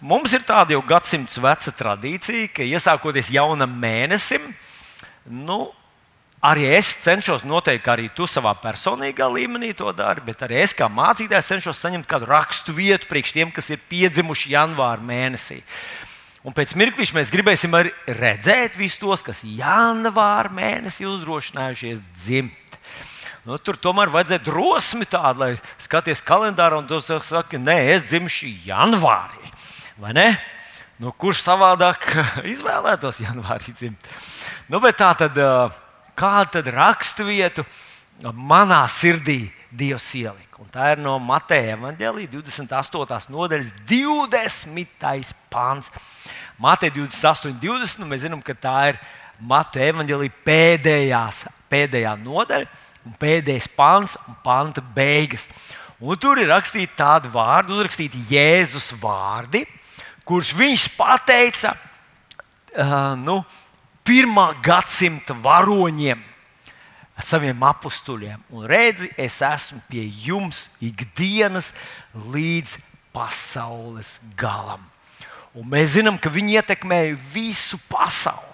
Mums ir tāda jau gadsimts veca tradīcija, ka iesākoties jaunam mēnesim, nu, arī es cenšos noteikt, ka arī tu savā personīgā līmenī to dari, bet arī es kā mācītājs cenšos saņemt kādu rakstu vietu priekš tiem, kas ir piedzimuši janvāra mēnesī. Un pēc mirklīša mēs gribēsim arī redzēt visus tos, kas janvāra mēnesī uzdrošinājušies dzimt. Nu, tur tomēr vajadzēja drosmi tādu, lai skaties kalendārā un tu saki, nē, es dzimšu janvārī. Vai ne? Nu, kurš savādāk izvēlētos janvārī dzimt? Nu, tā tad, kāda tad raksturvietu manā sirdī Dievs ielika? Un tā ir no Mateja Evangelija 28. nodaļas 20. pāns. Mateja 28, 20. Mēs zinām, ka tā ir Mateja Evangelija pēdējās, pēdējā nodaļa, un pēdējais pāns un panta beigas. Un tur ir rakstīti tādi vārdi, uzrakstīti Jēzus vārdi kurš viņš pateica uh, nu, pirmā gadsimta varoņiem, saviem apstuļiem. Un redzi, es esmu pie jums ikdienas līdz pasaules galam. Un mēs zinām, ka viņi ietekmēja visu pasauli.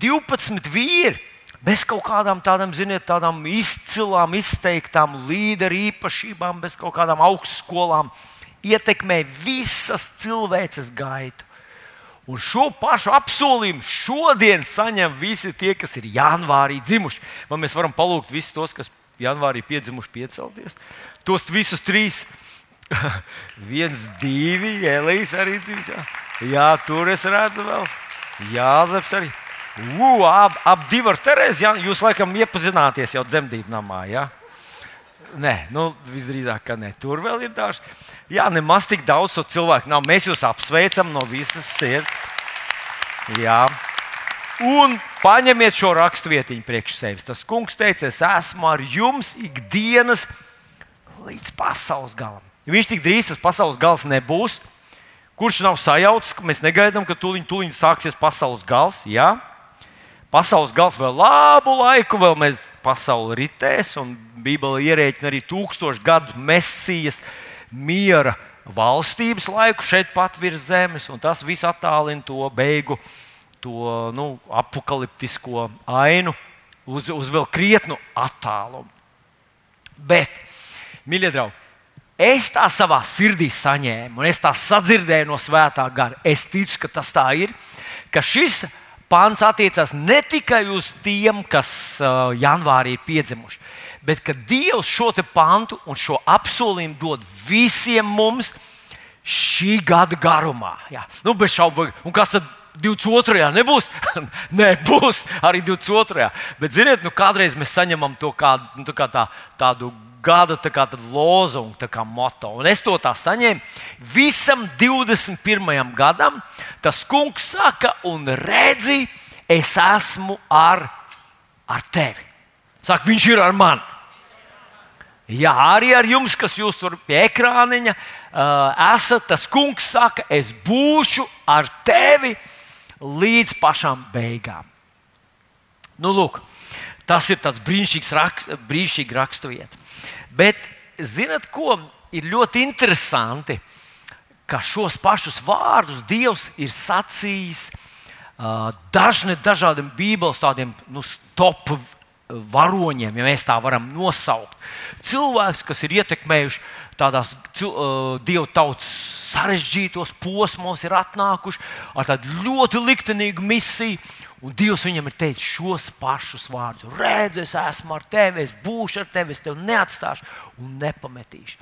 12 vīri bez kaut kādām tādām, ziniet, tādām izcilām, izteiktām līderu īpašībām, bez kaut kādām augstskolām. Uh, ietekmē visas cilvēces gaitu. Un šo pašu apsolījumu šodien saņem visi tie, kas ir janvārī dzimuši. Vai mēs varam palūgt visus tos, kas janvārī piedzimuši, piecelties? Tos visus trīs. Viens, divi, Elīze arī dzimis. Jā. jā, tur es redzu vēl. Jāzeps arī. Ugh, ap, ap divi ar Terēzi. Jūs laikam iepazināties jau dzemdību namā. Jā? Nē, nu, visdrīzāk, ka ne. Tur vēl ir daži. Jā, nemaz tik daudz to cilvēku nav. Mēs jūs apsveicam no visas sirds. Jā. Un paņemiet šo raksturvietiņu priekš sevis. Tas kungs teica, es esmu ar jums ikdienas līdz pasaules galam. Viņš tik drīz tas pasaules gals nebūs, kurš nav sajaucis, ka mēs negaidām, ka tūlīt, tūlīt sāksies pasaules gals. Jā? Pasaules gals vēl labu laiku, vēl mēs pasauli ritēs, un Bībele ierēķina arī tūkstošu gadu mesijas miera valstības laiku šeit pat virs zemes, un tas viss attālina to beigu, to nu, apakaliptisko ainu uz, uz vēl krietnu attālumu. Bet, mīļie draugi, es tā savā sirdī saņēmu, un es tā sadzirdēju no svētā gara. Es ticu, ka tas tā ir, ka šis pāns attiecas ne tikai uz tiem, kas uh, janvārī ir piedzimuši, bet ka Dievs šo pantu un šo apsolījumu dod visiem mums šī gada garumā. Jā. Nu, bez šaubu, un kas tad 22. nebūs? Nē, būs arī 22. Bet, ziniet, nu, kādreiz mēs saņemam to kādu, nu, tā kā tā, tādu gada kā lozungu, kā moto. Un es to tā saņēmu. Visam 21. gadam tas kungs saka, un redzi, es esmu ar, ar tevi. Saka, viņš ir ar mani. Jā, arī ar jums, kas jūs tur pie ekrāniņa uh, esat, tas kungs saka, es būšu ar tevi līdz pašām beigām. Nu, lūk, tas ir tāds brīnišķīgs rakst, brīnišķīgs raksturvieta. Bet, zinat, ko? Ir ļoti interesanti, ka šos pašus vārdus Dievs ir sacījis uh, dažne dažādiem Bībeles tādiem nu, top varoņiem, ja mēs tā varam nosaukt. Cilvēks, kas ir ietekmējuši tādās uh, dievu tautas sarežģītos posmos, ir atnākuši ar tādu ļoti liktenīgu misiju. Un Dievs viņam ir teicis šos pašus vārdus: Redzi, es esmu ar tevi, es būšu ar tevi, es tevi neatstāšu un nepametīšu.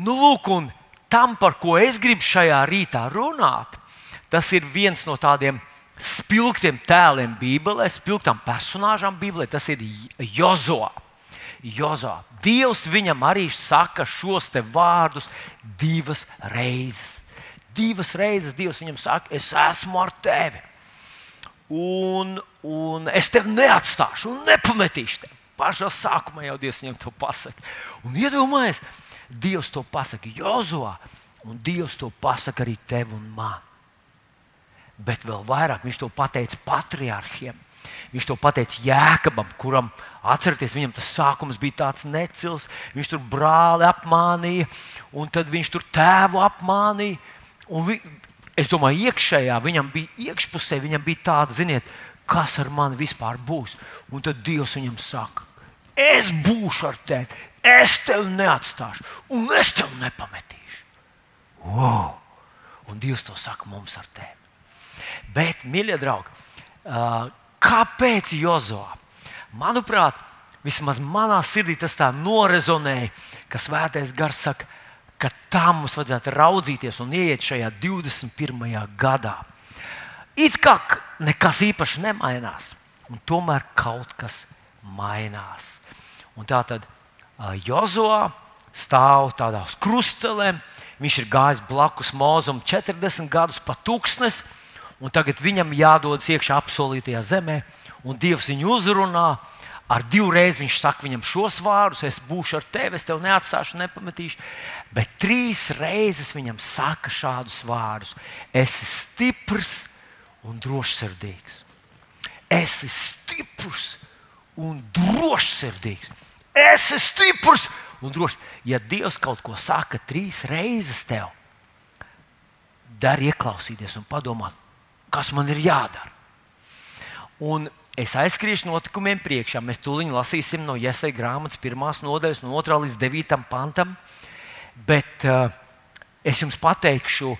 Nu, lūk, un tam, par ko es gribu šajā rītā runāt, tas ir viens no tādiem spilgtiem tēliem Bībelē, spilgtām personāžām Bībelē, tas ir Jozo. Jozo. Dievs viņam arī saka šos vārdus divas reizes. Divas reizes Dievs viņam saka, es esmu ar tevi. Un, un es tevi neatstāšu, un nepametīšu tevi. Pašā sākumā jau Dievs viņam to pasaka. Un iedomājieties, Dievs to pasaka Jozo, un Dievs to pasaka arī tev un man bet vēl vairāk viņš to pateica patriārhiem. Viņš to pateica Jēkabam, kuram, atcerieties, viņam tas sākums bija tāds necils. Viņš tur brāli apmānīja, un tad viņš tur tēvu apmānīja. Vi, es domāju, iekšējā viņam bija iekšpusē, viņam bija tāda, ziniet, kas ar mani vispār būs. Un tad Dievs viņam saka, es būšu ar tevi, es tevi neatstāšu, un es tevi nepametīšu. Wow! Un Dievs to saka mums ar tevi. Bet, mīļie draugi, kāpēc Jozo? Manuprāt, vismaz manā sirdī tas tā norezonēja, ka svētais gars saka, ka tā mums vajadzētu raudzīties un ieiet šajā 21. gadā. It kā nekas īpaši nemainās, un tomēr kaut kas mainās. Un tā tad Jozo stāv tādā uz krustcelēm, viņš ir gājis blakus mūzum 40 gadus pa tūkstnes, un tagad viņam jādodas iekšā apsolītajā zemē, un Dievs viņu uzrunā Ar divreiz viņš saka viņam šos vārdus: Es būšu ar tevi, es tevi neatstāšu, nepametīšu. Bet trīs reizes viņam saka šādus vārdus: Esi stiprs un drošsirdīgs. Esi stiprs un drošsirdīgs. Esi stiprs un drošs. Ja Dievs kaut ko saka trīs reizes tev, dari ieklausīties un padomāt, kas man ir jādara. Un Es aizskriešu notikumiem priekšā. Mēs tūlīt lasīsim no Iesai grāmatas pirmās nodaļas, no 2 līdz 9 pantam. Bet uh, es jums pateikšu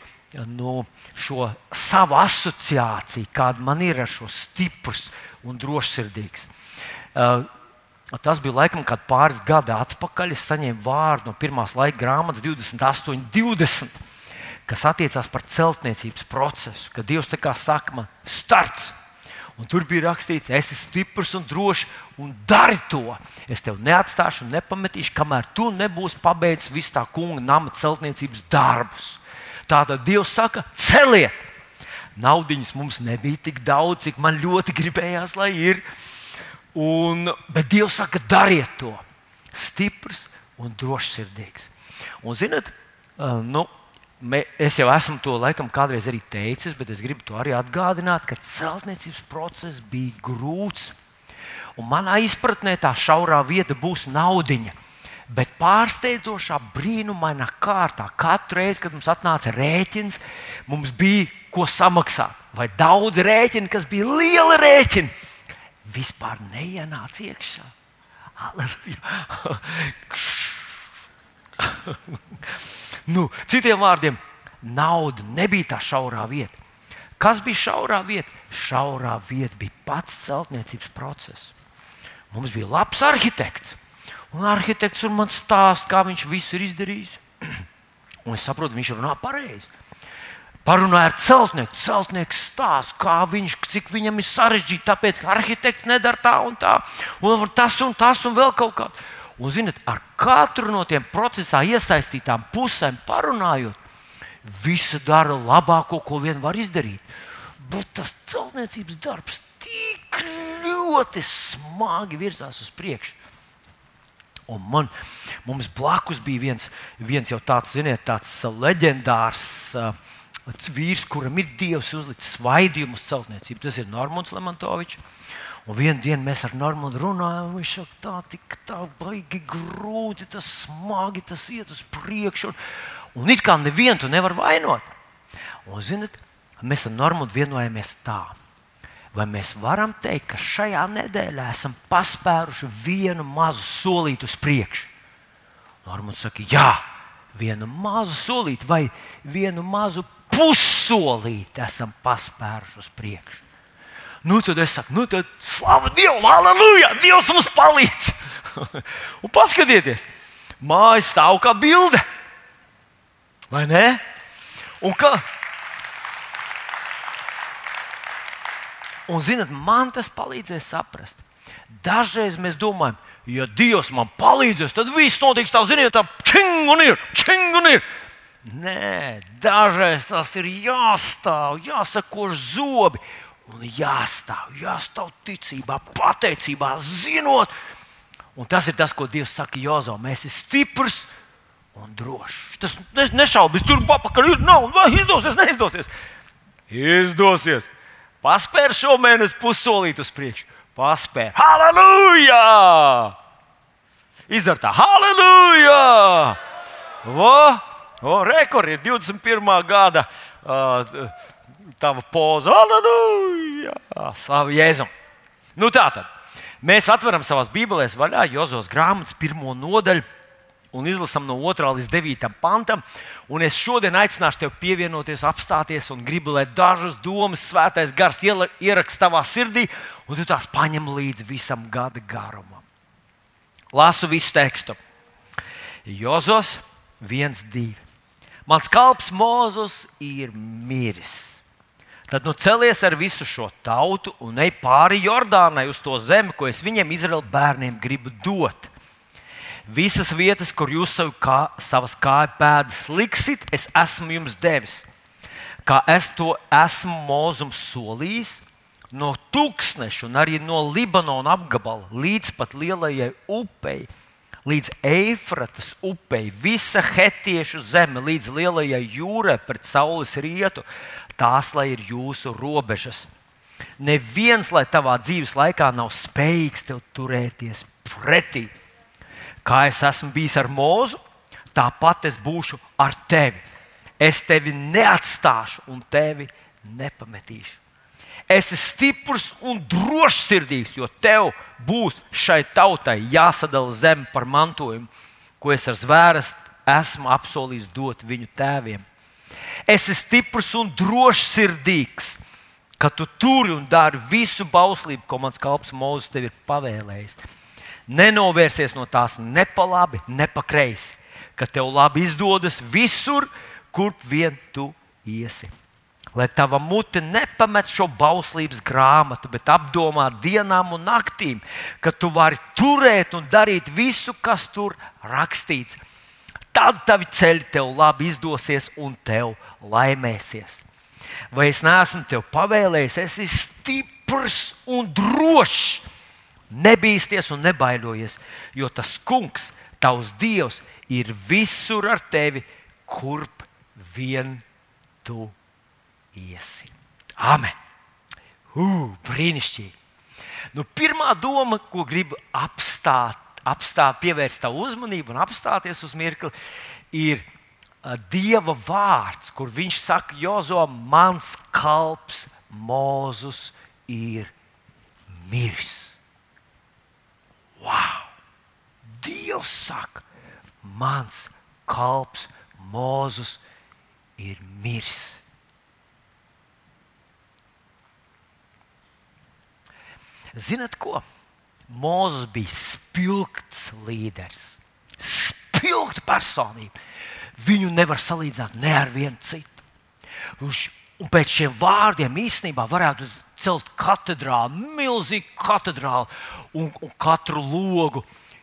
nu, šo savu asociāciju, kāda man ir ar šo stiprs un drošsirdīgs. Uh, Tas bija laikam pāris gadi atpakaļ. Es saņēmu vārdu no pirmās laika grāmatas 28, 20, kas attiecās par celtniecības procesu. Kad Dievs tā kā saka, man starts, Un tur bija rakstīts, esi stiprs un drošs un dari to. Es tevi neatstāšu un nepametīšu, kamēr tu nebūsi pabeidzis visu tā kunga nama celtniecības darbus. Tātad Dievs saka, celiet! Naudiņas mums nebija tik daudz, cik man ļoti gribējās, lai ir. Un, bet Dievs saka, dariet to! Stiprs un drošsirdīgs. Un, zinot, nu, Es jau esmu to laikam kādreiz arī teicis, bet es gribu to arī atgādināt, ka celtniecības process bija grūts. Un manā izpratnē tā šaurā vieta būs naudiņa. Bet pārsteidzošā, brīnumainā kārtā, katru reizi, kad mums atnāca rēķins, mums bija ko samaksāt. Vai daudz rēķinu, kas bija liela rēķina, vispār neienāca iekšā. Aleluja! Nu, citiem vārdiem, nauda nebija tā šaurā vieta. Kas bija šaurā vieta? Šaurā vieta bija pats celtniecības process. Mums bija labs arhitekts. Un arhitekts man stāsta, kā viņš visu ir izdarījis. Un es saprotu, viņš runā pareizi. Parunāja ar celtnieku. Celtnieks stāsta, kā viņš, cik viņam ir sarežģīti, tāpēc, ka arhitekts nedara tā un tā, un tas un tas un vēl kaut kā. Un, zinot, ar katru no tiem procesā iesaistītām pusēm parunājot, visi dara labāko, ko vien var izdarīt. Bet tas celtniecības darbs tik ļoti smagi virzās uz priekšu. Un man, mums blakus bija viens, viens jau tāds, ziniet, tāds leģendārs uh, vīrs, kuram ir dievs uzlicis svaidījumu uz celtniecību. Tas ir Normons Lemantovičs. Un vienā dienā mēs ar Normānu runājam, viņš saka, tā tik tā baigi grūti, tas smagi, tas iet uz priekšu. Un, un it kā nevienu tu nevar vainot. Un, zinat, mēs ar Normānu vienojamies tā. Vai mēs varam teikt, ka šajā nedēļā esam paspēruši vienu mazu solīti uz priekšu? Normāns saka, jā, vienu mazu solīti vai vienu mazu pussolīti esam paspēruši uz priekšu. Nu, tad es saku, nu, tad slavu Dievam, aleluja! Dievs mums palīdz! un paskatieties, māja stāv kā bilde. Vai ne? Un kā? Un, zinot, man tas palīdzēs saprast. Dažreiz mēs domājam, ja Dievs man palīdzēs, tad viss notiks tā, ziniet, tā čing un ir, čing un ir. Nē, dažreiz tas ir jāstāv, jāsakož zobi Un jāstāv, jāstāv ticībā, pateicībā, zinot. Un tas ir tas, ko Dievs saka Jozo. Mēs esam stiprs un drošs. Tas es nešaubos, tur papakaļ ir nav, vai izdosies, neizdosies. Izdosies. Paspēr šo mēnesi pussolīt uz priekšu. Paspēr. Halleluja! Izdara tā, halleluja! O, o rekord ir 21. gada uh, tava poza. Aleluja! Slavu Jēzum! Nu, tā tad mēs atveram savās Bībelēs vaļā Jozos grāmatas pirmo nodaļu un izlasām no 2 līdz 9 pantam. Un es šodien aicināšu tevi pievienoties, apstāties un gribu, lai dažas domas svētais gars ieraksta tavā sirdī, un tu tās paņem līdzi visam gada garumam. Lasu visu tekstu. Jozos 1, 2. Mans kalps Mozus ir miris. Tad nu celies ar visu šo tautu un ej pāri Jordānai uz to zemi, ko es viņiem, Izraēla bērniem, gribu dot. Visas vietas, kur jūs savu kā, savas kāju pēdas liksit, es esmu jums devis. Kā es to esmu mūzums solījis, no tūkstneša un arī no Libanona apgabala līdz pat lielajai upei, līdz Eifratas upei, visa hetiešu zeme, līdz lielajai jūrai pret saules rietu, tās lai ir jūsu robežas. Neviens, lai tavā dzīves laikā nav spējīgs tev turēties pretī. Kā es esmu bijis ar mūzu, tāpat es būšu ar tevi. Es tevi neatstāšu un tevi nepametīšu. Es esmu stiprs un drošsirdīgs, jo tev būs šai tautai jāsadala zeme par mantojumu, ko es ar zvēras esmu apsolījis dot viņu tēviem. Es esmu stiprs un drošsirdīgs, ka tu turi un dari visu bauslību, ko mans kalps Mozus tev ir pavēlējis. Nenovērsies no tās ne pa labi, ne pa kreisi, ka tev labi izdodas visur, kurp vien tu iesi lai tava mute nepamet šo bauslības grāmatu, bet apdomā dienām un naktīm, ka tu vari turēt un darīt visu, kas tur rakstīts. Tad tavi ceļi tev labi izdosies un tev laimēsies. Vai es neesmu tev pavēlējis, esi stiprs un drošs. Nebīsties un nebaidojies, jo tas kungs, tavs dievs, ir visur ar tevi, kurp vien tu esi iesi. Amen! Uh, brīnišķīgi! Nu, pirmā doma, ko gribu apstāt, apstāt, pievērst tavu uzmanību un apstāties uz mirkli, ir Dieva vārds, kur viņš saka, Jozo, mans kalps Mozus ir miris. Wow! Dievs saka, mans kalps Mozus ir miris. Ziniet, ko? Mozus bija spilgts līderis, spilgta personība. Viņu nevar salīdzināt ne ar vienu citu. Un pēc šiem vārdiem īstenībā varētu celt katedrāli, milzīgu katedrāli un, un katru logu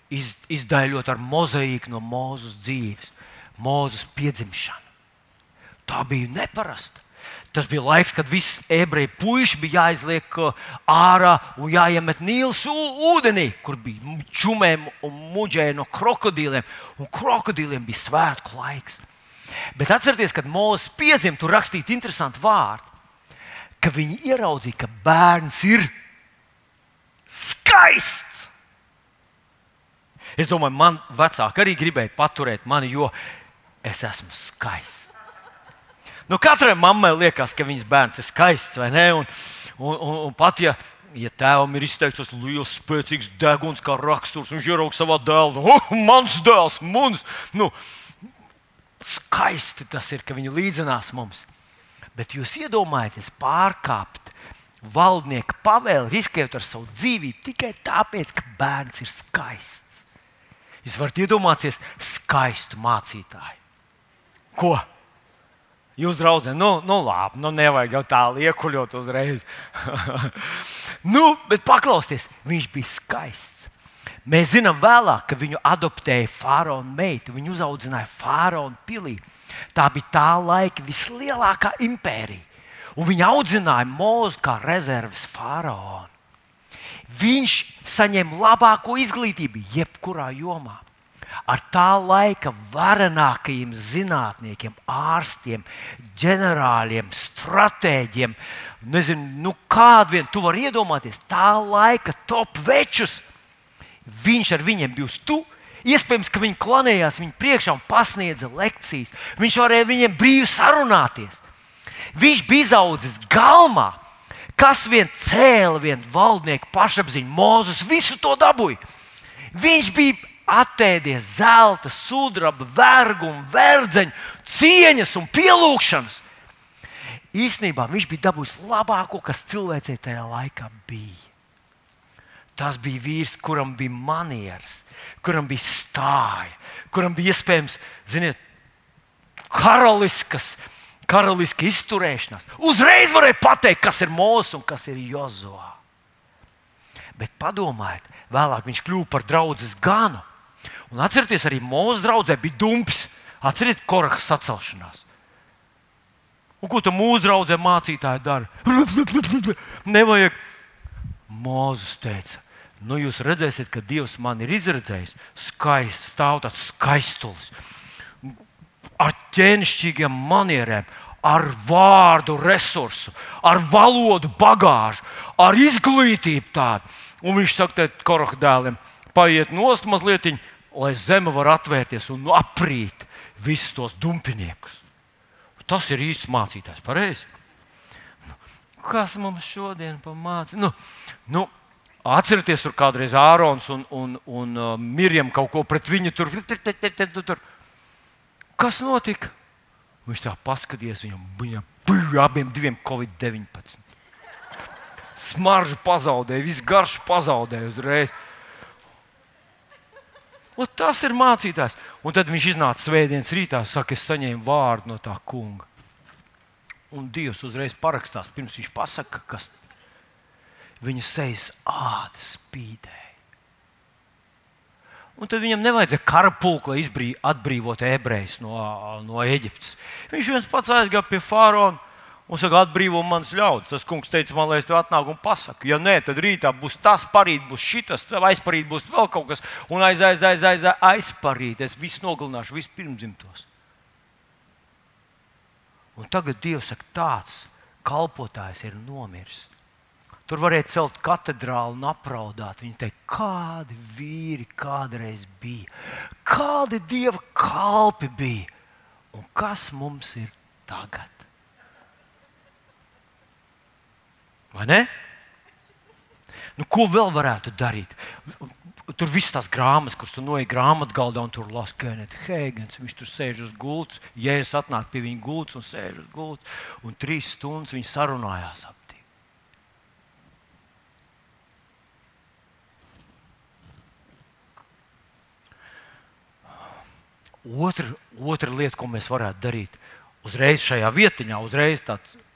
iz, izdaļot ar mozaīku no Mozus dzīves, Mozus piedzimšanu. Tā bija neparasta. Tas bija laiks, kad visi ebreji puiši bija jāizliek uh, ārā un jāiemet Nīlas ūdenī, kur bija čūmēm un muģēji no krokodīliem. Un krokodīliem bija svētku laiks. Bet atcerieties, kad Mozus piedzima, tur rakstīja interesantu vārdu, ka viņi ieraudzīja, ka bērns ir skaists. Es domāju, man vecāki arī gribēja paturēt mani, jo es esmu skaists. Nu, katrai mammai liekas, ka viņas bērns ir skaists, vai ne? Un, un, un, un pat ja, ja tēvam ir izteikts liels, spēcīgs deguns, kā raksturs, viņš ieraudzīja savā dēlā, oh, mans dēls, mums. Nu, skaisti tas ir, ka viņi līdzinās mums. Bet jūs iedomājieties, pārkāpt valdnieka pavēli, riskējot ar savu dzīvību tikai tāpēc, ka bērns ir skaists. Jūs varat iedomāties skaistu mācītāju. Ko? Jūs, draugi, nu, nu labi, nu nevajag jau tā liekuļot uzreiz. nu, bet paklausieties, viņš bija skaists. Mēs zinām vēlāk, ka viņu adoptēja Fāraona meitu. Viņu uzaudzināja Fāraona pilī. Tā bija tā laika vislielākā impērija. Un viņa audzināja mūzu kā rezerves faraonu. Viņš saņēma labāko izglītību jebkurā jomā ar tā laika varenākajiem zinātniekiem, ārstiem, ģenerāļiem, stratēģiem. Nezinu, nu kādu vien tu vari iedomāties, tā laika top večus. Viņš ar viņiem bija tu. Iespējams, ka viņi klanējās viņa priekšā un pasniedza lekcijas. Viņš varēja viņiem brīvi sarunāties. Viņš bija izaudzis galmā, kas vien cēla vienu valdnieku pašapziņu. Mozus visu to dabūja. Viņš bija attēdies zelta, sudraba, vergu un verdzeņu, cieņas un pielūgšanas. Īsnībā viņš bija dabūjis labāko, kas cilvēcei tajā laikā bija. Tas bija vīrs, kuram bija manieres, kuram bija stāja, kuram bija iespējams, ziniet, karaliskas, karaliska izturēšanās. Uzreiz varēja pateikt, kas ir Mozus un kas ir Jozovs. Bet padomājiet, vēlāk viņš kļuva par draugu ganu. Un atcerieties, arī mūsu draudzē bija dumps. Atcerieties, korahas sacelšanās. Un ko tam mūsu draudzē mācītāji dara? Nevajag. Mūzis teica, nu jūs redzēsiet, ka Dievs man ir izredzējis skaists, stāv tāds skaistulis, ar ķēnišķīgiem manierēm, ar vārdu resursu, ar valodu bagāžu, ar izglītību tādu. Un viņš saka, ka koroha dēliem paiet nost mazliet, lai zeme var atvērties un aprīt visus tos dumpiniekus. Tas ir īsts mācītājs, pareizi. Nu, kas mums šodien pamāca? Nu, nu, atcerieties, tur kādreiz Ārons un, un, un uh, Mirjam kaut ko pret viņu tur. tur. Kas notika? Viņš tā paskatījās viņam, viņam bija abiem diviem Covid-19. Smaržu pazaudēja, viss garš pazaudēja uzreiz. Un tas ir mācītājs. Un tad viņš iznāca svētdienas rītā un saka, es saņēmu vārdu no tā kunga. Un Dievs uzreiz parakstās, pirms viņš pasaka, kas viņa sejas āda spīdēja. Un tad viņam nevajadzēja karapulku, lai atbrīvotu ebrejus no, no Eģiptes. Viņš viens pats aizgāja pie faraona Un saka, atbrīvo manas ļaudis. Tas kungs teica, man lai es tev atnāku un pasaku. Ja nē, tad rītā būs tas, parīt būs šitas, aizparīt būs vēl kaut kas, un aiz, aiz, aiz, aiz, aizparīt. Es visu nogalināšu, visu pirmzimtos. Un tagad Dievs saka, tāds kalpotājs ir nomiris. Tur varēja celt katedrāli un apraudāt. Viņi teica, kādi vīri kādreiz bija, kādi dieva kalpi bija un kas mums ir tagad. Vai ne? Nu, ko vēl varētu darīt? Tur viss tās grāmatas, kuras tu noej grāmatgaldā un tur lasi Kenets Heigens. Viņš tur sēž uz gultas, jēzus atnāk pie viņa gultas un sēž uz gultas. Un trīs stundas viņi sarunājās ap tiem. Otra, otra lieta, ko mēs varētu darīt, uzreiz šajā vietiņā, uzreiz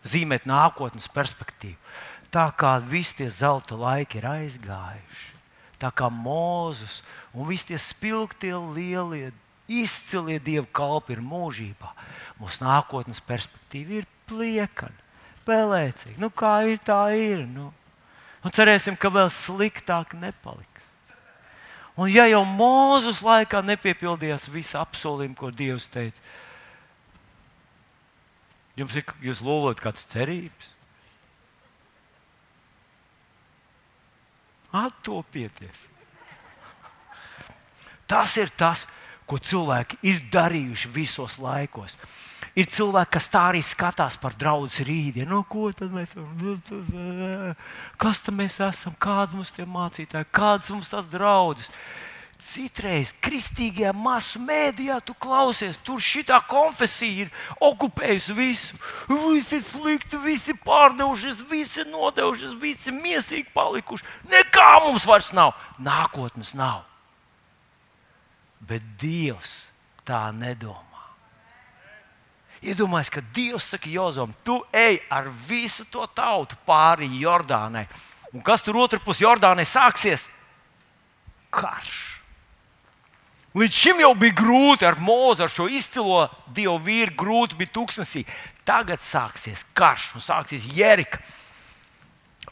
zīmēt nākotnes perspektīvu tā kā visi tie zelta laiki ir aizgājuši, tā kā Mozus un visi tie spilgtie, lielie, izcilie dievu kalpi ir mūžībā, mūsu nākotnes perspektīva ir pliekana, pelēcīga. Nu, kā ir, tā ir. Nu. Un cerēsim, ka vēl sliktāk nepaliks. Un ja jau Mozus laikā nepiepildījās visi apsolījumi, ko Dievs teica, jums ir, jūs lūdzat kādas cerības? Attopieties! Tas ir tas, ko cilvēki ir darījuši visos laikos. Ir cilvēki, kas tā arī skatās par draugu rītdienu. No, ko tad mēs esam? Kas tad mēs esam? Kādi mums tie mācītāji, kādas mums tas draudzes? Citreiz kristīgajā masu mēdījā tu klausies, tur šī konfesija ir okupējusi visu. Visi slikti, visi pārdevušies, visi nodevušies, visi mīsīgi palikuši. Nekā mums vairs nav, nākotnes nav. Bet Dievs tā nedomā. Iedomājieties, ka Dievs saka Jozom, tu ej ar visu to tautu pāri Jordānai. Un kas tur otrpus Jordānai sāksies? Karš. Līdz šim jau bija grūti ar mūzu, ar šo izcilo dievu vīru, grūti bija tūkstnesī. Tagad sāksies karš un sāksies jērika.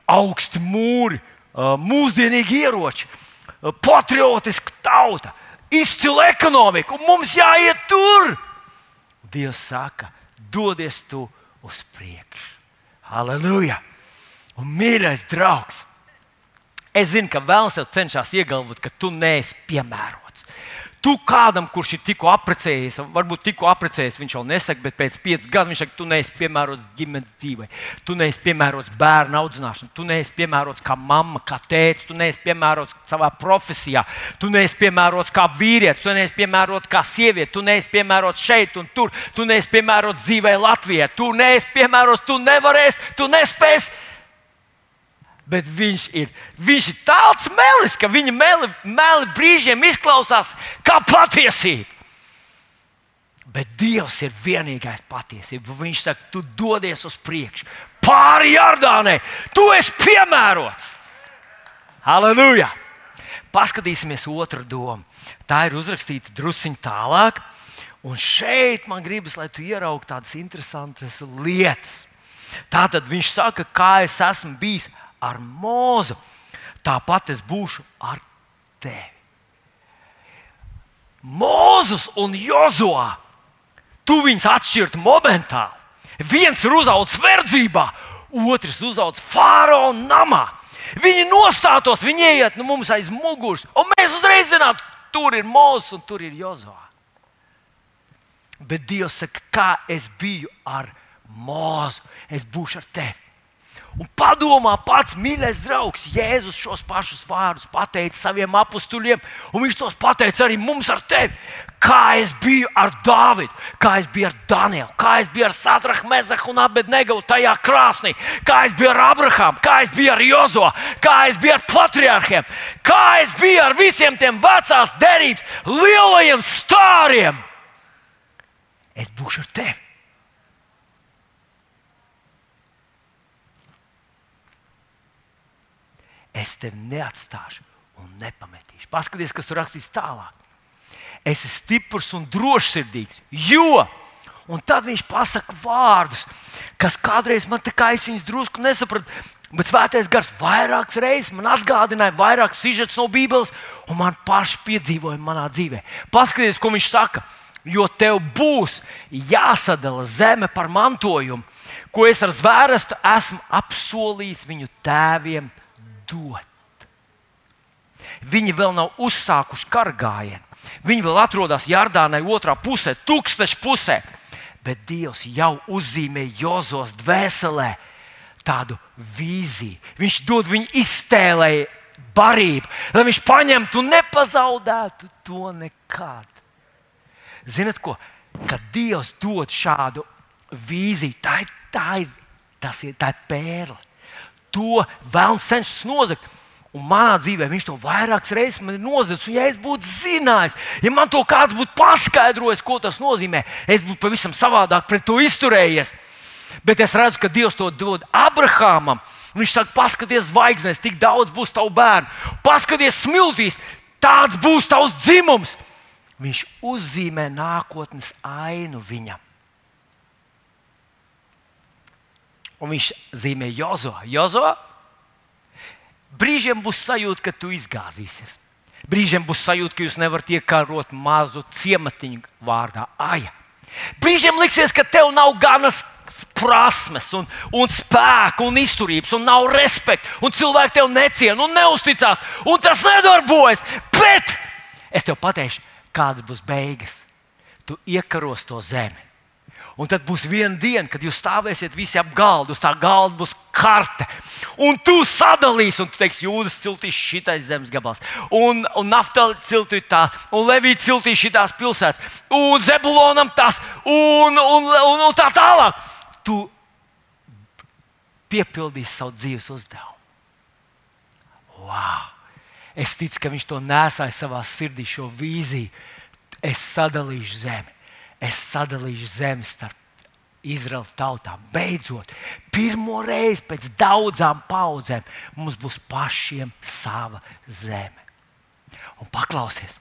Augsti mūri, mūsdienīgi ieroči, patriotiska tauta, izcila ekonomika, un mums jāiet tur. Dievs saka, dodies tu uz priekšu. Halleluja! Un mīļais draugs! Es zinu, ka vēlams jau cenšas iegalvot, ka tu neesi piemērots Tu kādam, kurš ir tikko apprecējies, varbūt tikko apprecējies, viņš vēl nesaka, bet pēc pieciem gadiem viņš saka, tu neesi piemērots ģimenes dzīvei, tu neesi piemērots bērnu audzināšanai, tu neesi piemērots kā mamma, kā tēvs, tu neesi piemērots savā profesijā, tu neesi piemērots kā vīrietis, tu neesi piemērots kā sieviete, tu neesi piemērots šeit un tur, tu neesi piemērots dzīvē Latvijā, tu neesi piemērots, tu nevarēsi, tu nespēsi bet viņš ir, viņš ir tāds melis, ka viņa meli, meli brīžiem izklausās kā patiesība. Bet Dievs ir vienīgais patiesība. Viņš saka, tu dodies uz priekšu, pāri Jordānai, tu esi piemērots. Halleluja! Paskatīsimies otru domu. Tā ir uzrakstīta drusciņā tālāk. Un šeit man gribas, lai tu ieraugtu tādas interesantas lietas. Tātad viņš saka, kā es esmu bijis ar mūzu, tāpat es būšu ar tevi. Mūzus un Jozua, tu viņus atšķirt momentāli. Viens ir uzaugusi verdzībā, otrs uzaugusi faraona namā. Viņi nostātos, viņi ieiet no mums aiz muguras, un mēs uzreiz zinām, tur ir Mozus un tur ir Jozua. Bet Dievs saka, kā es biju ar Mozu, es būšu ar tevi. Un padomā, pats mīļais draugs, Jēzus šos pašus vārdus pateica saviem apstuļiem, un viņš tos pateica arī mums ar tevi. Kā es biju ar Dāvidu, kā es biju ar Danielu, kā es biju ar Sadrahu, Mezahu un Abednegavu tajā krāsnī, kā es biju ar Abrahāmu, kā es biju ar Jozo, kā es biju ar patriarchiem, kā es biju ar visiem tiem vecās derības lielajiem stāriem. Es būšu ar tevi. Es tevi neatstāšu un nepametīšu. Paskaties, kas tur rakstīts tālāk. Es esmu stiprs un drošsirdīgs, jo. Un tad viņš pasakā vārdus, kas kādreiz man tā kā es viņus drusku nesapratu. Bet svētais gars vairākas reizes man atgādināja, vairākas sižetes no Bībeles, un man paši piedzīvoja manā dzīvē. Paskatieties, ko viņš saka. Jo tev būs jāsadala zeme par mantojumu, ko es ar zvērstu esmu apsolījis viņu tēviem dot. Viņi vēl nav uzsākuši kargājienu. Viņi vēl atrodas Jardānai otrā pusē, tūkstoša pusē. Bet Dievs jau uzzīmē Jozos dvēselē tādu vīziju. Viņš dod viņu iztēlēji barību, lai viņš paņemtu un nepazaudētu to nekad. Ziniet, ko? Kad Dievs dod šādu vīziju, tā ir, tā ir, tas ir, tā ir pērle to vēlams cenšas nozagt. Un manā dzīvē viņš to vairākas reizes man ir nozadzis. Ja es būtu zinājis, ja man to kāds būtu paskaidrojis, ko tas nozīmē, es būtu pavisam savādāk pret to izturējies. Bet es redzu, ka Dievs to dod Abrahamam. Viņš saka, paskaties, zvaigznēs, tik daudz būs tavu bērnu. Paskaties, smiltīs, tāds būs tavs dzimums. Viņš uzzīmē nākotnes ainu viņam. Un viņš zīmē Jozo. Jozo brīžiem būs sajūta, ka tu izgāzīsies. Brīžiem būs sajūta, ka jūs nevarat iekārot mazu ciematiņu vārdā Aja. Brīžiem liksies, ka tev nav ganas prasmes, un, un spēka, un izturības, un nav respekta, un cilvēki tev neciena un neusticās, un tas nedarbojas. Bet es tev pateikšu, kādas būs beigas. Tu iekaros to zemi Un tad būs viena diena, kad jūs stāvēsiet visi ap galdu. Uz tā galda būs karte. Un tu sadalīsi, un tu teiksi, jūdas ciltīs šitais zemes gabals, un, un naftāli ciltīs tā, un levīti ciltīs šitās pilsētas, un zebulonam tas, un, un, un, un tā tālāk. Tu piepildīsi savu dzīves uzdevumu. Wow! Es ticu, ka viņš to nesāja savā sirdī, šo vīziju. Es sadalīšu zemi es sadalīšu zemi starp Izraēlas tautām. Beidzot, pirmo reizi pēc daudzām paudzēm mums būs pašiem sava zeme. Un paklausies,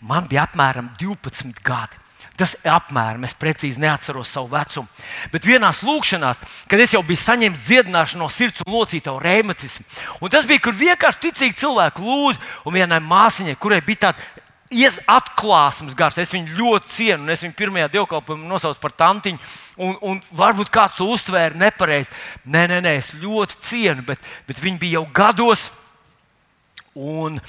man bija apmēram 12 gadi. Tas ir apmēram, es precīzi neatceros savu vecumu. Bet vienā lūkšanā, kad es jau biju saņēmis dziedināšanu no sirds un locītu reumatismu, un tas bija, kur vienkārši ticīgi cilvēki lūdza, un vienai māsiņai, kurai bija tāda ies atklāsmes gars. Es viņu ļoti cienu, un es viņu pirmajā dievkalpojumā nosaucu par tantiņu. Un, un varbūt kāds to uztvēra nepareizi. Nē, nē, nē, es ļoti cienu, bet, bet viņi bija jau gados. Un,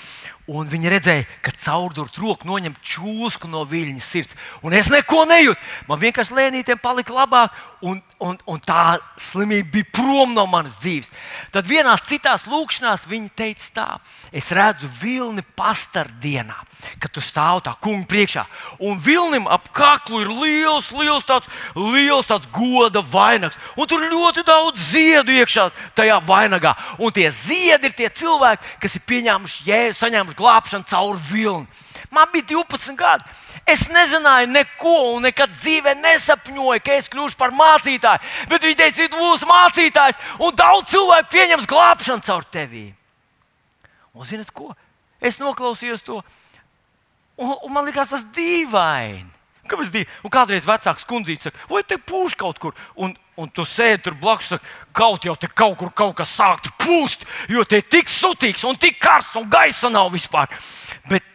Un viņi redzēja, ka caurdurt roku noņem čūsku no viļņas sirds. Un es neko nejūtu. Man vienkārši lēnītiem palika labāk, un, un, un tā slimība bija prom no manas dzīves. Tad vienā citā lūkšanā viņi teica tā: Es redzu vilni pastardienā, kad tu stāv tā kunga priekšā. Un vilnim ap kaklu ir liels, liels tāds, liels tāds goda vainags. Un tur ļoti daudz ziedu iekšā tajā vainagā. Un tie ziedi ir tie cilvēki, kas ir pieņēmuši jēzu, saņēmuši glābšanu caur vilni. Man bija 12 gadi. Es nezināju neko, un nekad dzīvē nesapņoju, ka es kļūšu par mācītāju. Bet viņi teica, ka būs mācītājs, un daudz cilvēku pieņems glābšanu caur tevi. Un zinat ko? Es noklausījos to, un, un man liekas, tas dīvaini. Kāpēc divi? Un kādreiz vecāks kundzīte saka, vai te pūš kaut kur? Un, un tu sēdi tur blakus, saka, kaut jau te kaut kur kaut kas sāktu pūst, jo te ir tik sutīgs un tik karsts un gaisa nav vispār. Bet,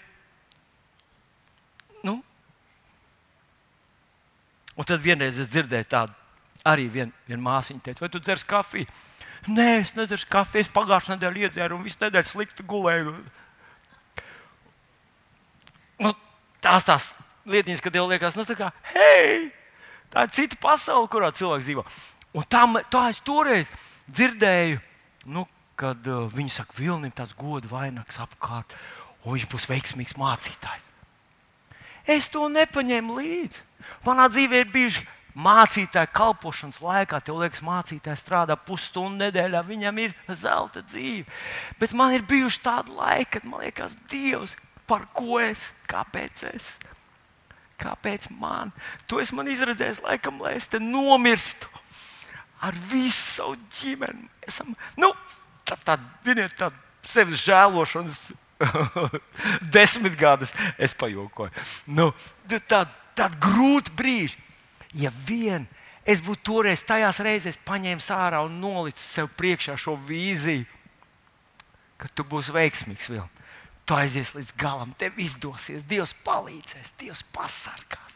nu, un tad vienreiz es dzirdēju tādu, arī viena vien māsiņa teica, vai tu dzers kafiju? Nē, es nedzeršu kafiju, es pagājušā nedēļā iedzēru un visu nedēļu slikti gulēju. Nu, tās tās lietiņas, kad tev liekas, nu, tā kā, hei, tā ir cita pasaule, kurā cilvēks dzīvo. Un tā, tā es toreiz dzirdēju, nu, kad uh, viņi saka, Vilnim tāds godu vainags apkārt, un viņš būs veiksmīgs mācītājs. Es to nepaņēmu līdzi. Manā dzīvē ir bijuši mācītāji kalpošanas laikā. Tev liekas, mācītājs strādā pusstundu nedēļā, viņam ir zelta dzīve. Bet man ir bijuši tādi laiki, kad man liekas, Dievs, par ko es, kāpēc es esmu Kāpēc man? Tu esi man izredzējis, laikam, lai es te nomirstu ar visu savu ģimeni. Esam, nu, tā, tā, ziniet, tā sevis žēlošanas desmitgades es pajokoju. Nu, tā, tā grūta brīža. Ja vien es būtu toreiz tajās reizēs paņēmis ārā un nolicis sev priekšā šo vīziju, ka tu būsi veiksmīgs vēl. Tu aizies līdz galam, tev izdosies, Dievs palīdzēs, Dievs pasargās,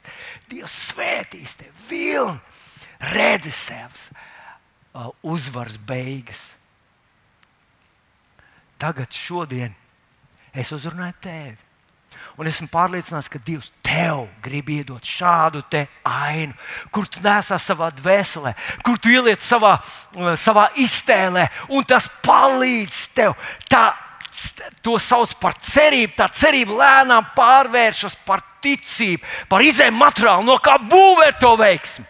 Dievs svētīs tevi, vilni, redzi sev uh, uzvaras beigas. Tagad, šodien, es uzrunāju tevi. Un esmu pārliecināts, ka Dievs tev grib iedot šādu ainu, kur tu nesā savā dvēselē, kur tu ieliec savā, savā iztēlē, un tas palīdz tev. Tā to sauc par cerību. Tā cerība lēnām pārvēršas par ticību, par izēju materiālu, no kā būvēt to veiksmi.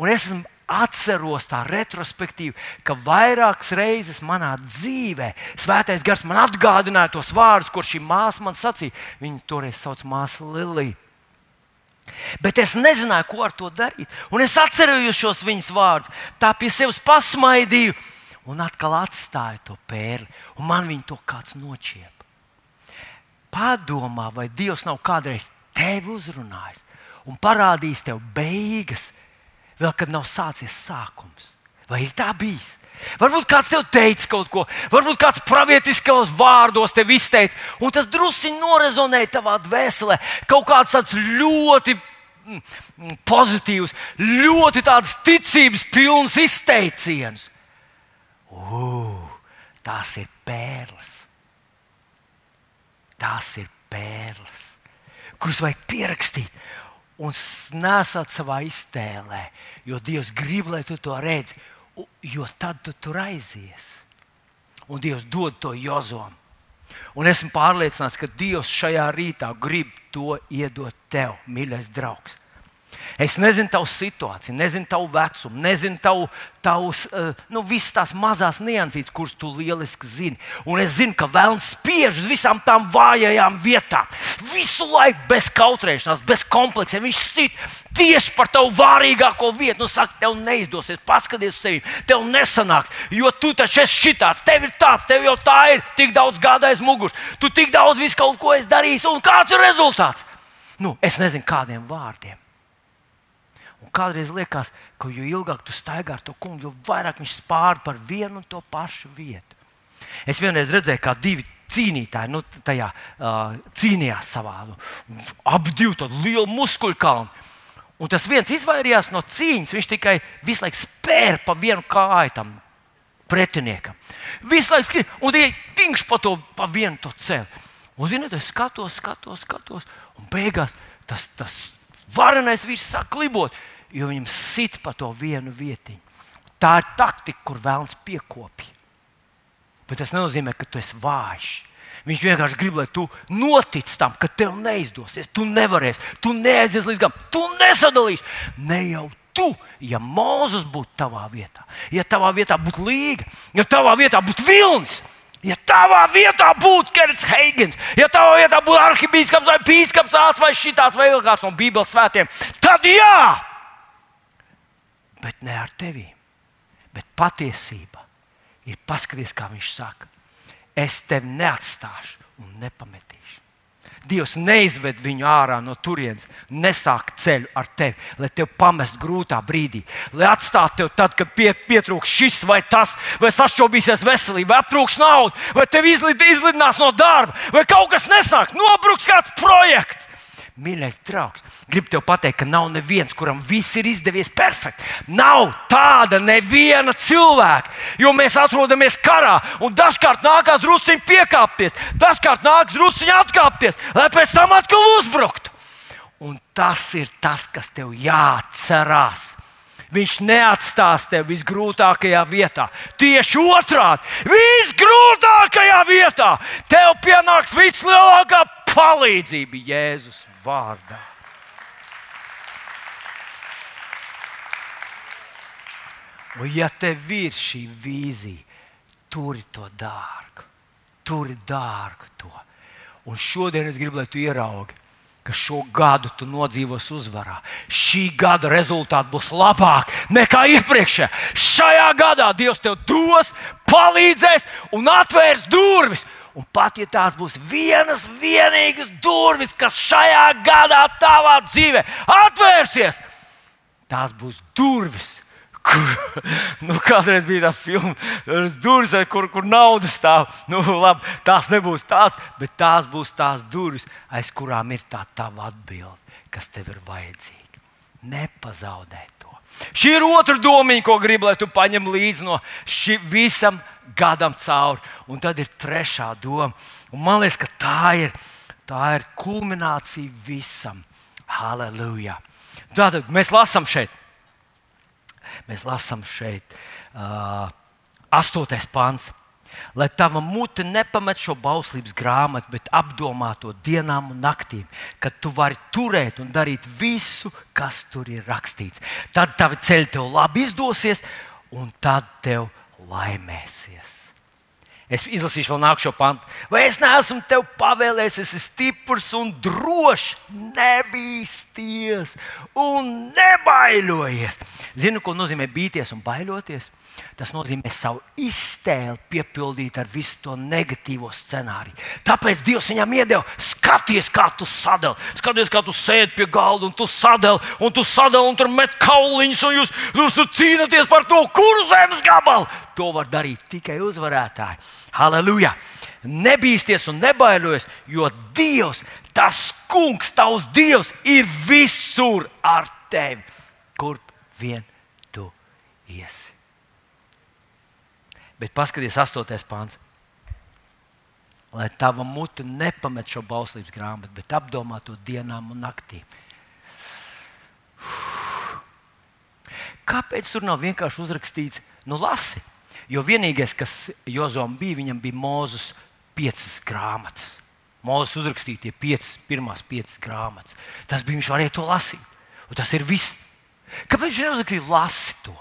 Un es atceros tā retrospektīvi, ka vairākas reizes manā dzīvē Svētais Gars man atgādināja tos vārdus, ko šī māsa man sacīja. Viņa toreiz sauc māsu Liliju. Bet es nezināju, ko ar to darīt. Un es atceros šos viņas vārdus. Tā pie sevis pasmaidīju, un atkal atstāju to pērli, un man viņa to kāds nočiep. Padomā, vai Dievs nav kādreiz tevi uzrunājis un parādījis tev beigas, vēl kad nav sācies sākums. Vai ir tā bijis? Varbūt kāds tev teica kaut ko, varbūt kāds pravietiskos vārdos tev izteica, un tas druskuļi norezonēja tavā dvēselē. Kaut kāds tāds ļoti mm, mm, pozitīvs, ļoti tāds ticības pilns izteiciens. Uh, tās ir pērles. Tās ir pērles, kuras vajag pierakstīt un nesāt savā iztēlē, jo Dievs grib, lai tu to redzi, jo tad tu tur aizies. Un Dievs dod to Jozom. Un esmu pārliecināts, ka Dievs šajā rītā grib to iedot tev, mīļais draugs. Es nezinu tavu situāciju, nezinu tavu vecumu, nezinu tavu, tavus, uh, nu, visas tās mazās niansītes, kuras tu lieliski zini. Un es zinu, ka vēlams spiež uz visām tām vājajām vietām. Visu laiku bez kautrēšanās, bez kompleksiem. Viņš sit tieši par tavu vārīgāko vietu. Nu, saka, tev neizdosies, paskaties uz sevi, tev nesanāks, jo tu taču esi šitāds, tev ir tāds, tev jau tā ir tik daudz gadu aiz muguras. Tu tik daudz visu kaut ko esi darījis, un kāds ir rezultāts? Nu, es nezinu, kādiem vārdiem. Kādreiz liekas, ka jo ilgāk tu staigā ar to kungu, jo vairāk viņš spārda par vienu un to pašu vietu. Es vienreiz redzēju, kā divi cīnītāji nu, tajā, uh, cīnījās savā ap divu tādu lielu muskuļu kalnu. Un tas viens izvairījās no cīņas. Viņš tikai visu laiku spēra pa vienu kāju tam pretiniekam. Visu laiku skribi, un tikai tīņš pa to pa vienu to ceļu. Un, ziniet, es skatos, skatos, skatos, un beigās tas, tas varenais vīrs sāk klibot, jo viņam sit pa to vienu vietiņu. Tā ir taktika, kur vēlams piekopja. Bet tas nenozīmē, ka tu esi vājš. Viņš vienkārši grib, lai tu notic tam, ka tev neizdosies, tu nevarēsi, tu neaizies līdz galam, tu nesadalīsi. Ne jau tu, ja Mozus būtu tavā vietā, ja tavā vietā būtu līga, ja tavā vietā būtu vilnis, ja tavā vietā būtu Kerits Heigens, ja tavā vietā būtu arhibīskaps vai pīskaps vai šitāds vai vēl kāds no Bībeles svētiem, tad jā! Bet ne ar tevi. Bet patiesība ir paskatīties, kā viņš saka. Es tevi neatstāšu un nepametīšu. Dievs neizved viņu ārā no turienes, nesāk ceļu ar tevi, lai tevi pamestu grūtā brīdī, lai atstātu tevi tad, kad pie, pietrūks šis vai tas, vai sašķobīsies veselība, vai aptrūks nauda, vai tev izlid, izlidinās no darba, vai kaut kas nesāk, nobruks kāds projekts. Mīļais draugs, gribu te pateikt, ka nav neviens, kuram viss ir izdevies perfekti. Nav tāda neviena cilvēka, jo mēs atrodamies karā, un dažkārt nākās drusciņi piekāpties, dažkārt nākas drusciņi atkāpties, lai pēc tam atkal uzbruktu. Un tas ir tas, kas tev jāatcerās. Viņš neatstās tevi visgrūtākajā vietā. Tieši otrādi, visgrūtākajā vietā tev pienāks vislielākā palīdzība Jēzus vārdā. Un, ja tev ir šī vīzija, turi to dārgu, turi dārgu to. Un šodien es gribu, lai tu ieraugi, ka šo gadu tu nodzīvos uzvarā. Šī gada rezultāti būs labāki nekā iepriekšējā. Šajā gadā Dievs tev dos, palīdzēs un atvērs durvis. Un pat ja tās būs vienas vienīgas durvis, kas šajā gadā tavā dzīvē atvērsies, tās būs durvis. Kur, nu, kādreiz bija tā filma, durvis, kur, kur nauda stāv. Nu, labi, tās nebūs tās, bet tās būs tās durvis, aiz kurām ir tā tava atbilde, kas tev ir vajadzīga. Nepazaudē to. Šī ir otra domiņa, ko gribu, lai tu paņem līdzi no šī visam gadam cauri. Un tad ir trešā doma. Un man liekas, ka tā ir, tā ir kulminācija visam. Halleluja! Tātad mēs lasām šeit. Mēs lasām šeit, uh, astotais pāns. Lai tava mute nepamet šo bauslības grāmatu, bet apdomā to dienām un naktīm, kad tu vari turēt un darīt visu, kas tur ir rakstīts. Tad tavi ceļi tev labi izdosies, un tad tev laimēsies. Es izlasīšu vēl nākamo pantu. Vai es neesmu tev pavēlējis, es esmu stiprs un drošs, nebīsties un nebaidoties. Zinu, ko nozīmē bīties un baidoties? Tas nozīmē savu iztēli piepildīt ar visu to negatīvo scenāriju. Tāpēc Dievs viņam iedeva, skaties, kā tu sadali. Skaties, kā tu sēdi pie galda un tu sadali, un tu sadali, un tur met kauliņus, un jūs, jūs cīnāties par to, kuru zemes gabalu. To var darīt tikai uzvarētāji. Halleluja! Nebīsties un nebaidoties, jo Dievs, tas kungs, tavs Dievs, ir visur ar tevi, kur vien tu iesi. Bet paskatieties, astotais pāns. Lai tava mute nepamet šo bauslības grāmatu, bet apdomā to dienām un naktīm. Kāpēc tur nav vienkārši uzrakstīts, nu, lasi? Jo vienīgais, kas Jozom bija, viņam bija Mozus piecas grāmatas. Mozus uzrakstīja tie piecas, pirmās piecas grāmatas. Tas bija viņš varēja to lasīt. Un tas ir viss. Kāpēc viņš neuzrakstīja lasi to?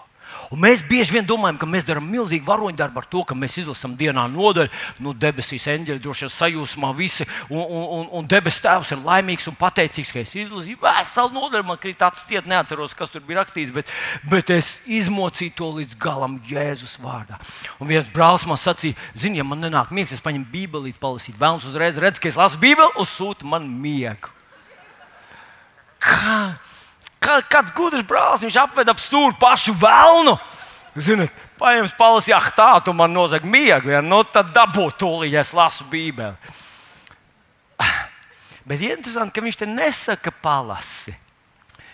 Un mēs bieži vien domājam, ka mēs darām milzīgu varoņdarbu ar to, ka mēs izlasām dienā nodaļu, nu, debesīs eņģeļi droši vien sajūsmā visi, un, un, un, debesu tēvs ir laimīgs un pateicīgs, ka es izlasīju veselu nodaļu. Man krīt tāds ciet, neatceros, kas tur bija rakstīts, bet, bet es izmocīju to līdz galam Jēzus vārdā. Un viens brālis man sacīja, zini, ja man nenāk miegs, es paņemu bībeli, palasīt, vēlams uzreiz redz, ka es lasu bībeli, un sūta man miegu. Kā? Kā, kāds gudrs brālis, viņš apved ap stūri pašu vēlnu. Ziniet, paņems palasīt, ah, tā, tu man nozag miegu, ja? nu tad dabū tūlīt, ja es lasu Bībeli. Bet interesanti, ka viņš te nesaka palasi.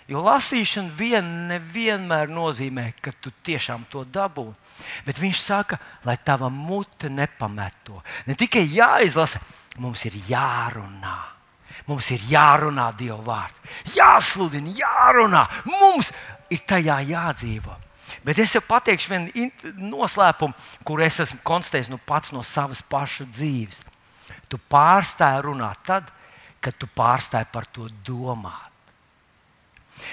Jo lasīšana vien nevienmēr nozīmē, ka tu tiešām to dabū. Bet viņš saka, lai tava mute nepamet to. Ne tikai jāizlasa, mums ir jārunā. Mums ir jārunā Dieva vārds, jāsludina, jārunā. Mums ir tajā jādzīvo. Bet es jau pateikšu vienu noslēpumu, kur es esmu konstatējis nu pats no savas pašas dzīves. Tu pārstāji runāt tad, kad tu pārstāji par to domāt.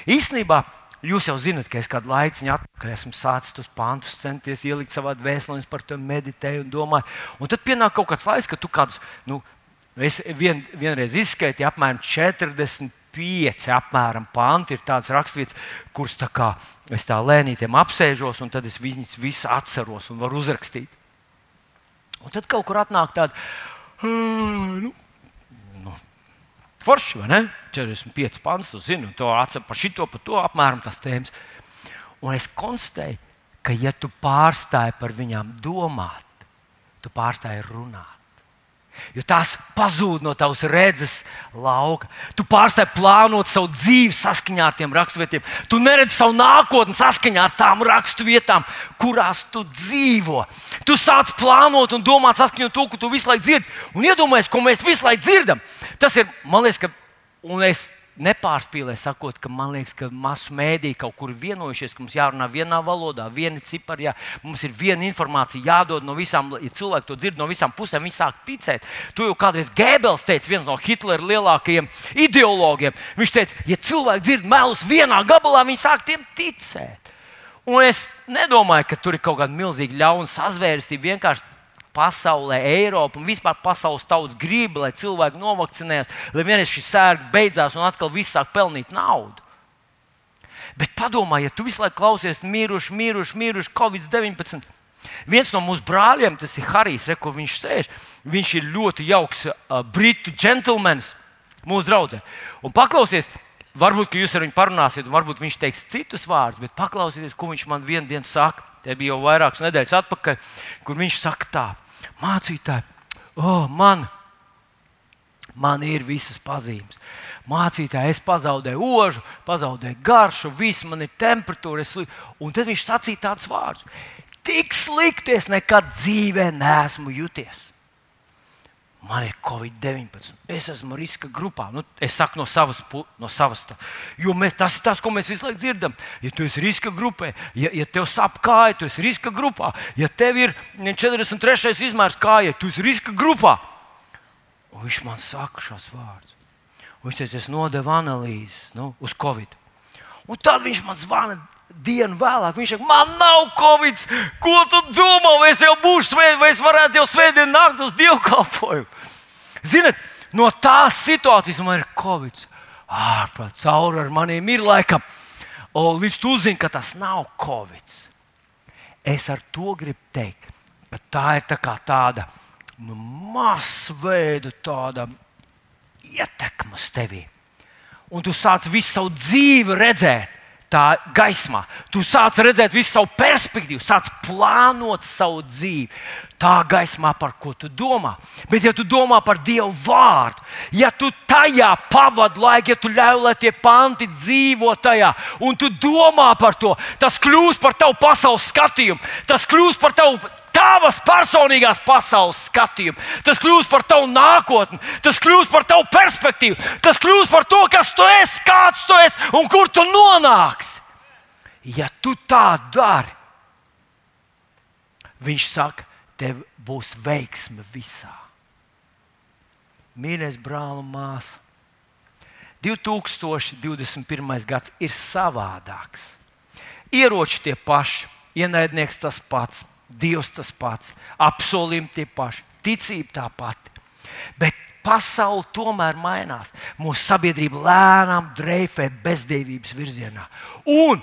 Īsnībā jūs jau zinat, ka es kādu laiku atpakaļ esmu sācis tos pantus, centies ielikt savā dvēselē, par to meditēju un domāju. Un tad pienāk kaut kāds laiks, kad tu kādus, nu, es vien, vienreiz izskaitīju apmēram 40 pieci apmēram panti ir tāds raksturvietas, kuras tā kā es tā lēnītiem apsēžos, un tad es viņus visus atceros un varu uzrakstīt. Un tad kaut kur atnāk tāda, nu, nu, forši, vai ne? 45 pants, tu zini, to atcer par šito, par to apmēram tas tēmas. Un es konstatēju, ka ja tu pārstāji par viņām domāt, tu pārstāji runāt. Jo tās pazūd no tavas redzes lauka. Tu pārstāji plānot savu dzīvi saskaņā ar tiem raksturvietiem. Tu neredzi savu nākotni saskaņā ar tām raksturvietām, kurās tu dzīvo. Tu sāc plānot un domāt saskaņā ar to, ko tu visu laiku dzirdi. Un iedomājies, ko mēs visu laiku dzirdam. Tas ir, man liekas, ka, un es nepārspīlē, sakot, ka man liekas, ka masu mēdīji kaut kur vienojušies, ka mums jārunā vienā valodā, viena cipara, jā, mums ir viena informācija jādod no visām, ja cilvēki to dzird no visām pusēm, viņi sāk ticēt. Tu jau kādreiz Gēbels teica, viens no Hitlera lielākajiem ideologiem. Viņš teica, ja cilvēki dzird melus vienā gabalā, viņi sāk tiem ticēt. Un es nedomāju, ka tur ir kaut kāda milzīga ļauna sazvērestība. Vienkārši pasaulē, Eiropa un vispār pasaules tautas grib, lai cilvēki novakcinējas, lai vienreiz šis sērgs beidzās un atkal viss sāk pelnīt naudu. Bet padomā, ja tu visu laiku klausies, miruši, miruši, miruši, Covid-19. Viens no mūsu brāļiem, tas ir Harijs, re, kur viņš sēž. Viņš ir ļoti jauks uh, britu džentlmenis, mūsu draugs. Un paklausies, varbūt jūs ar viņu parunāsiet, varbūt viņš teiks citus vārdus, bet paklausieties, ko viņš man vienā dienā saka. Te bija jau vairākas nedēļas atpakaļ, kur viņš saka tā mācītāji, oh, man, man ir visas pazīmes. Mācītāji, es pazaudēju ožu, pazaudēju garšu, viss man ir temperatūra. Un tad viņš sacīja tādus vārdus: Tik slikti es nekad dzīvē neesmu juties man ir Covid-19, es esmu riska grupā. Nu, es saku no savas, no tā. jo mēs, tas ir tas, ko mēs visu laiku dzirdam. Ja tu esi riska grupā, ja, ja tev sāp kāja, tu esi riska grupā. Ja tev ir 43. izmērs kāja, tu esi riska grupā. Un viņš man saka šos vārdus. Viņš teica, es nodevu analīzes nu, uz Covid. Un tad viņš man zvana dienu vēlāk. Viņš saka, man nav covid. Ko tu domā? Vai es jau būšu svētdien, vai es varētu jau svētdien nākt uz dievkalpojumu? Ziniet, no tās situācijas man ir covid. Ārprāt, cauri ar maniem ir laikam. O, līdz tu uzzini, ka tas nav covid. Es ar to gribu teikt, ka tā ir tā tāda nu, masveida tāda ietekme uz tevi. Un tu sāc visu savu dzīvi redzēt tā gaismā. Tu sāc redzēt visu savu perspektīvu, sāc plānot savu dzīvi. Tā gaismā, par ko tu domā. Bet, ja tu domā par Dievu vārdu, ja tu tajā pavadi laiku, ja tu ļauj, lai tie panti dzīvo tajā, un tu domā par to, tas kļūst par tavu pasaules skatījumu, tas kļūst par tavu tavas personīgās pasaules skatījumu. Tas kļūst par tavu nākotni, tas kļūst par tavu perspektīvu, tas kļūst par to, kas tu esi, kāds tu esi un kur tu nonāksi. Ja tu tā dari, viņš saka, tev būs veiksme visā. Mīļais brāl un māsa, 2021. gads ir savādāks. Ieroči tie paši, ienaidnieks tas pats Dievs tas pats, apsolījumi tie paši, ticība tā pati. Bet pasaule tomēr mainās. Mūsu sabiedrība lēnām dreifē bezdievības virzienā. Un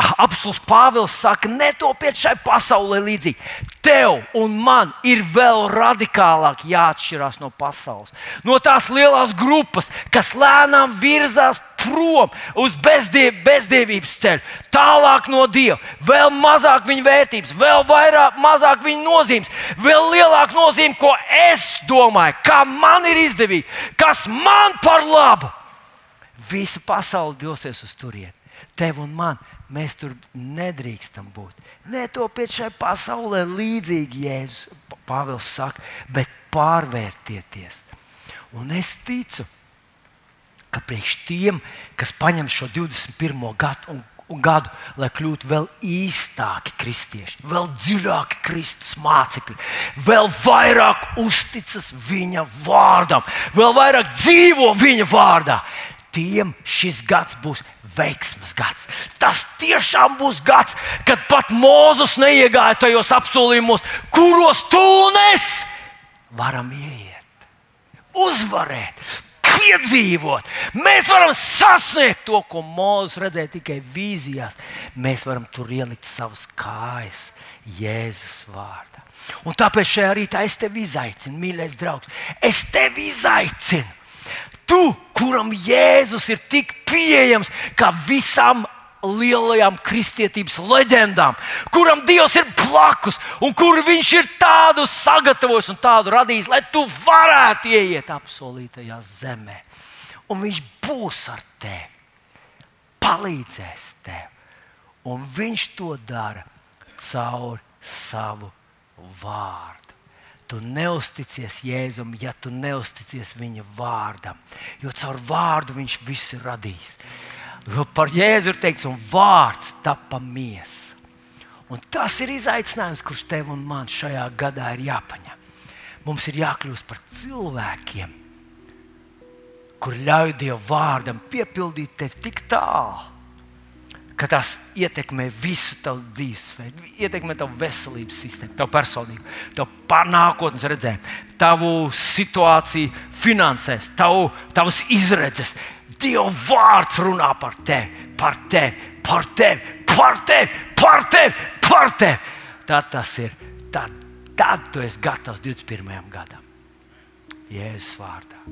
Apsolus Pāvils saka, netopiet šai pasaulē līdzīgi. Tev un man ir vēl radikālāk jāatšķirās no pasaules. No tās lielās grupas, kas lēnām virzās prom uz bezdiev, bezdievības ceļu, tālāk no Dieva, vēl mazāk viņa vērtības, vēl vairāk, mazāk viņa nozīmes, vēl lielāka nozīme, ko es domāju, kā man ir izdevīgi, kas man par labu. Visa pasaule dosies uz turieni. Tev un man Mēs tur nedrīkstam būt. Netopiet šai pasaulē līdzīgi, Jēzus Pāvils saka, bet pārvērtieties Un es ticu, ka priekš tiem, kas paņem šo 21. gadu un, un gadu, lai kļūtu vēl īstāki kristieši, vēl dziļāki Kristus mācekļi, vēl vairāk uzticas viņa vārdam, vēl vairāk dzīvo viņa vārdā. Tiem šis gads būs veiksmes gads. Tas tiešām būs gads, kad pat Mozus neiegāja tajos apsolījumos, kuros tu un es varam ieiet, uzvarēt, piedzīvot. Mēs varam sasniegt to, ko Mozus redzēja tikai vīzijās. Mēs varam tur ielikt savas kājas Jēzus vārdā. Un tāpēc šajā rītā es tevi izaicinu, mīļais draugs. Es tevi izaicinu. Tu, kuram Jēzus ir tik pieejams kā visam lielajām kristietības leģendām, kuram Dievs ir blakus un kur Viņš ir tādu sagatavojis un tādu radījis, lai tu varētu ieiet apsolītajā zemē. Un Viņš būs ar tevi, palīdzēs tev, un Viņš to dara caur savu vārdu. Tu neusticies Jēzum, ja tu neusticies viņa vārdam, jo caur vārdu viņš visu ir radījis. Jo par Jēzu ir teikts, un vārds tapa miesa. Un tas ir izaicinājums, kurš tev un man šajā gadā ir jāpaņem. Mums ir jākļūst par cilvēkiem, kur ļauj Dieva vārdam piepildīt tevi tik tālu, ka tas ietekmē visu tavu dzīvesveidu, ietekmē tavu veselības sistēmu, tavu personību, tavu pārnākotnes redzējumu, tavu situāciju finansēs, tavu, tavas izredzes Dieva vārds runā par tevi, par tevi, par tevi, par tevi, par tevi. Par tevi. Tad tas ir. Tad, tad tu esi gatavs 21. gadam. Jēzus vārdā.